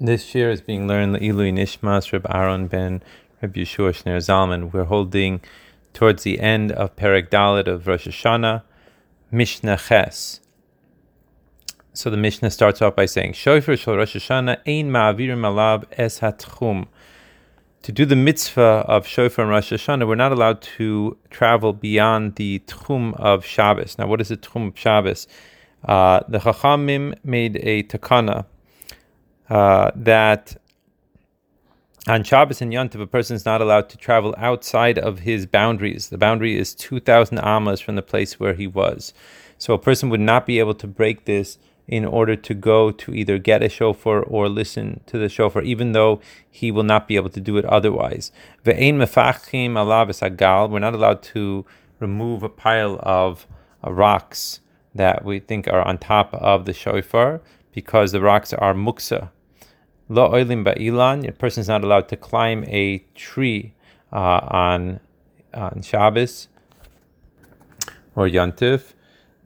This year is being learned the Ilui Nishmas Reb Aaron ben Reb Yeshua Shner Zalman. We're holding towards the end of Perek Dalet of Rosh Hashanah, Mishnah Ches. So the Mishnah starts off by saying, Shofar Shal Rosh Hashanah Ein Ma'avirim Alav Es HaTchum. To do the mitzvah of Shofar and Rosh Hashanah, we're not allowed to travel beyond the Tchum of Shabbos. Now, what is the Tchum of Shabbos? Uh, the Chachamim made a takana uh, that on Shabbos and Yontiv, a person is not allowed to travel outside of his boundaries. The boundary is 2,000 amas from the place where he was. So a person would not be able to break this in order to go to either get a shofar or listen to the shofar, even though he will not be able to do it otherwise. We're not allowed to remove a pile of uh, rocks that we think are on top of the shofar because the rocks are muksa. Lo oilim ba'ilan, a person is not allowed to climb a tree uh, on, on Shabbos or Yantif.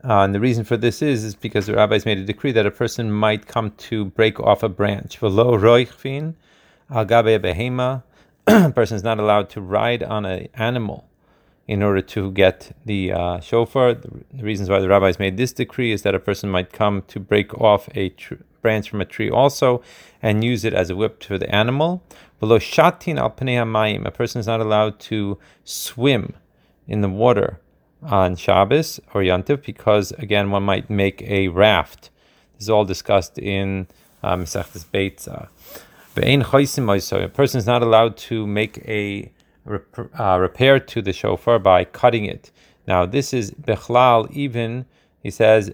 Uh, and the reason for this is, is because the rabbis made a decree that a person might come to break off a branch. V'lo roichvin al gabe behema. A person is not allowed to ride on an animal in order to get the uh, shofar. The, reasons why the rabbis made this decree is that a person might come to break off a tr- branch from a tree also and use it as a whip for the animal. V'lo shatin al mayim, a person is not allowed to swim in the water on Shabbos or Yantiv because again one might make a raft. This is all discussed in uh, Masechtas Beitza. A person is not allowed to make a uh, repair to the shofar by cutting it. Now, this is bechlal, even, he says,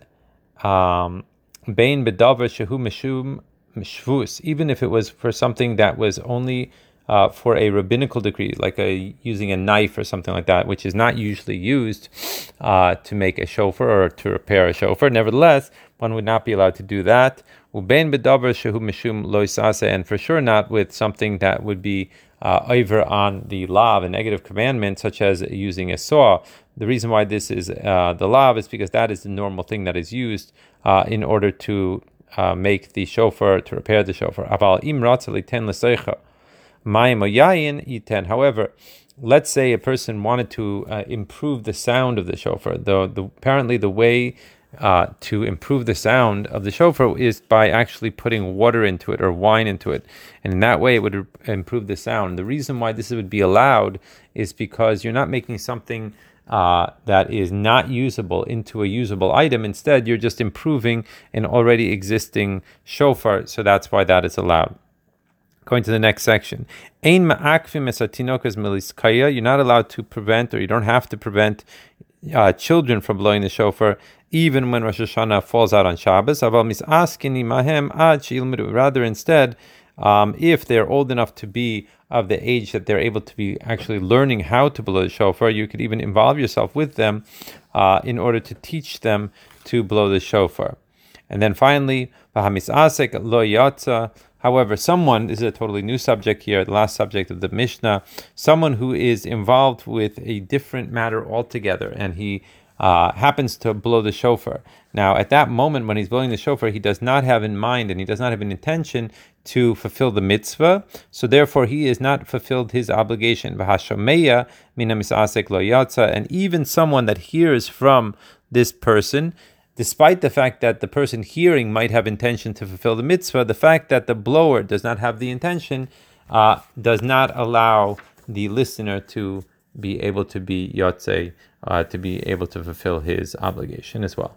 um, bein bedavar shehu mishum mishvus, even if it was for something that was only uh, for a rabbinical decree, like a using a knife or something like that, which is not usually used uh, to make a shofar or to repair a shofar. Nevertheless, one would not be allowed to do that. Ubein mishum loisase, and for sure not with something that would be uh, over on the law, a negative commandment, such as using a saw. The reason why this is uh, the law is because that is the normal thing that is used uh, in order to uh, make the shofar, to repair the shofar. However, let's say a person wanted to uh, improve the sound of the shofar. The, apparently, the way uh, to improve the sound of the shofar is by actually putting water into it or wine into it. And in that way, it would improve the sound. The reason why this would be allowed is because you're not making something uh, that is not usable into a usable item. Instead, you're just improving an already existing shofar. So that's why that is allowed. Going to the next section. You're not allowed to prevent, or you don't have to prevent uh, children from blowing the shofar, even when Rosh Hashanah falls out on Shabbos. Rather, instead, um, if they're old enough to be of the age that they're able to be actually learning how to blow the shofar, you could even involve yourself with them uh, in order to teach them to blow the shofar. And then finally, However, someone, this is a totally new subject here, the last subject of the Mishnah, someone who is involved with a different matter altogether, and he uh, happens to blow the shofar. Now, at that moment when he's blowing the shofar, he does not have in mind and he does not have an intention to fulfill the mitzvah. So, therefore, he has not fulfilled his obligation. And even someone that hears from this person, despite the fact that the person hearing might have intention to fulfill the mitzvah, the fact that the blower does not have the intention uh, does not allow the listener to be able to be yotze, uh, to be able to fulfill his obligation as well.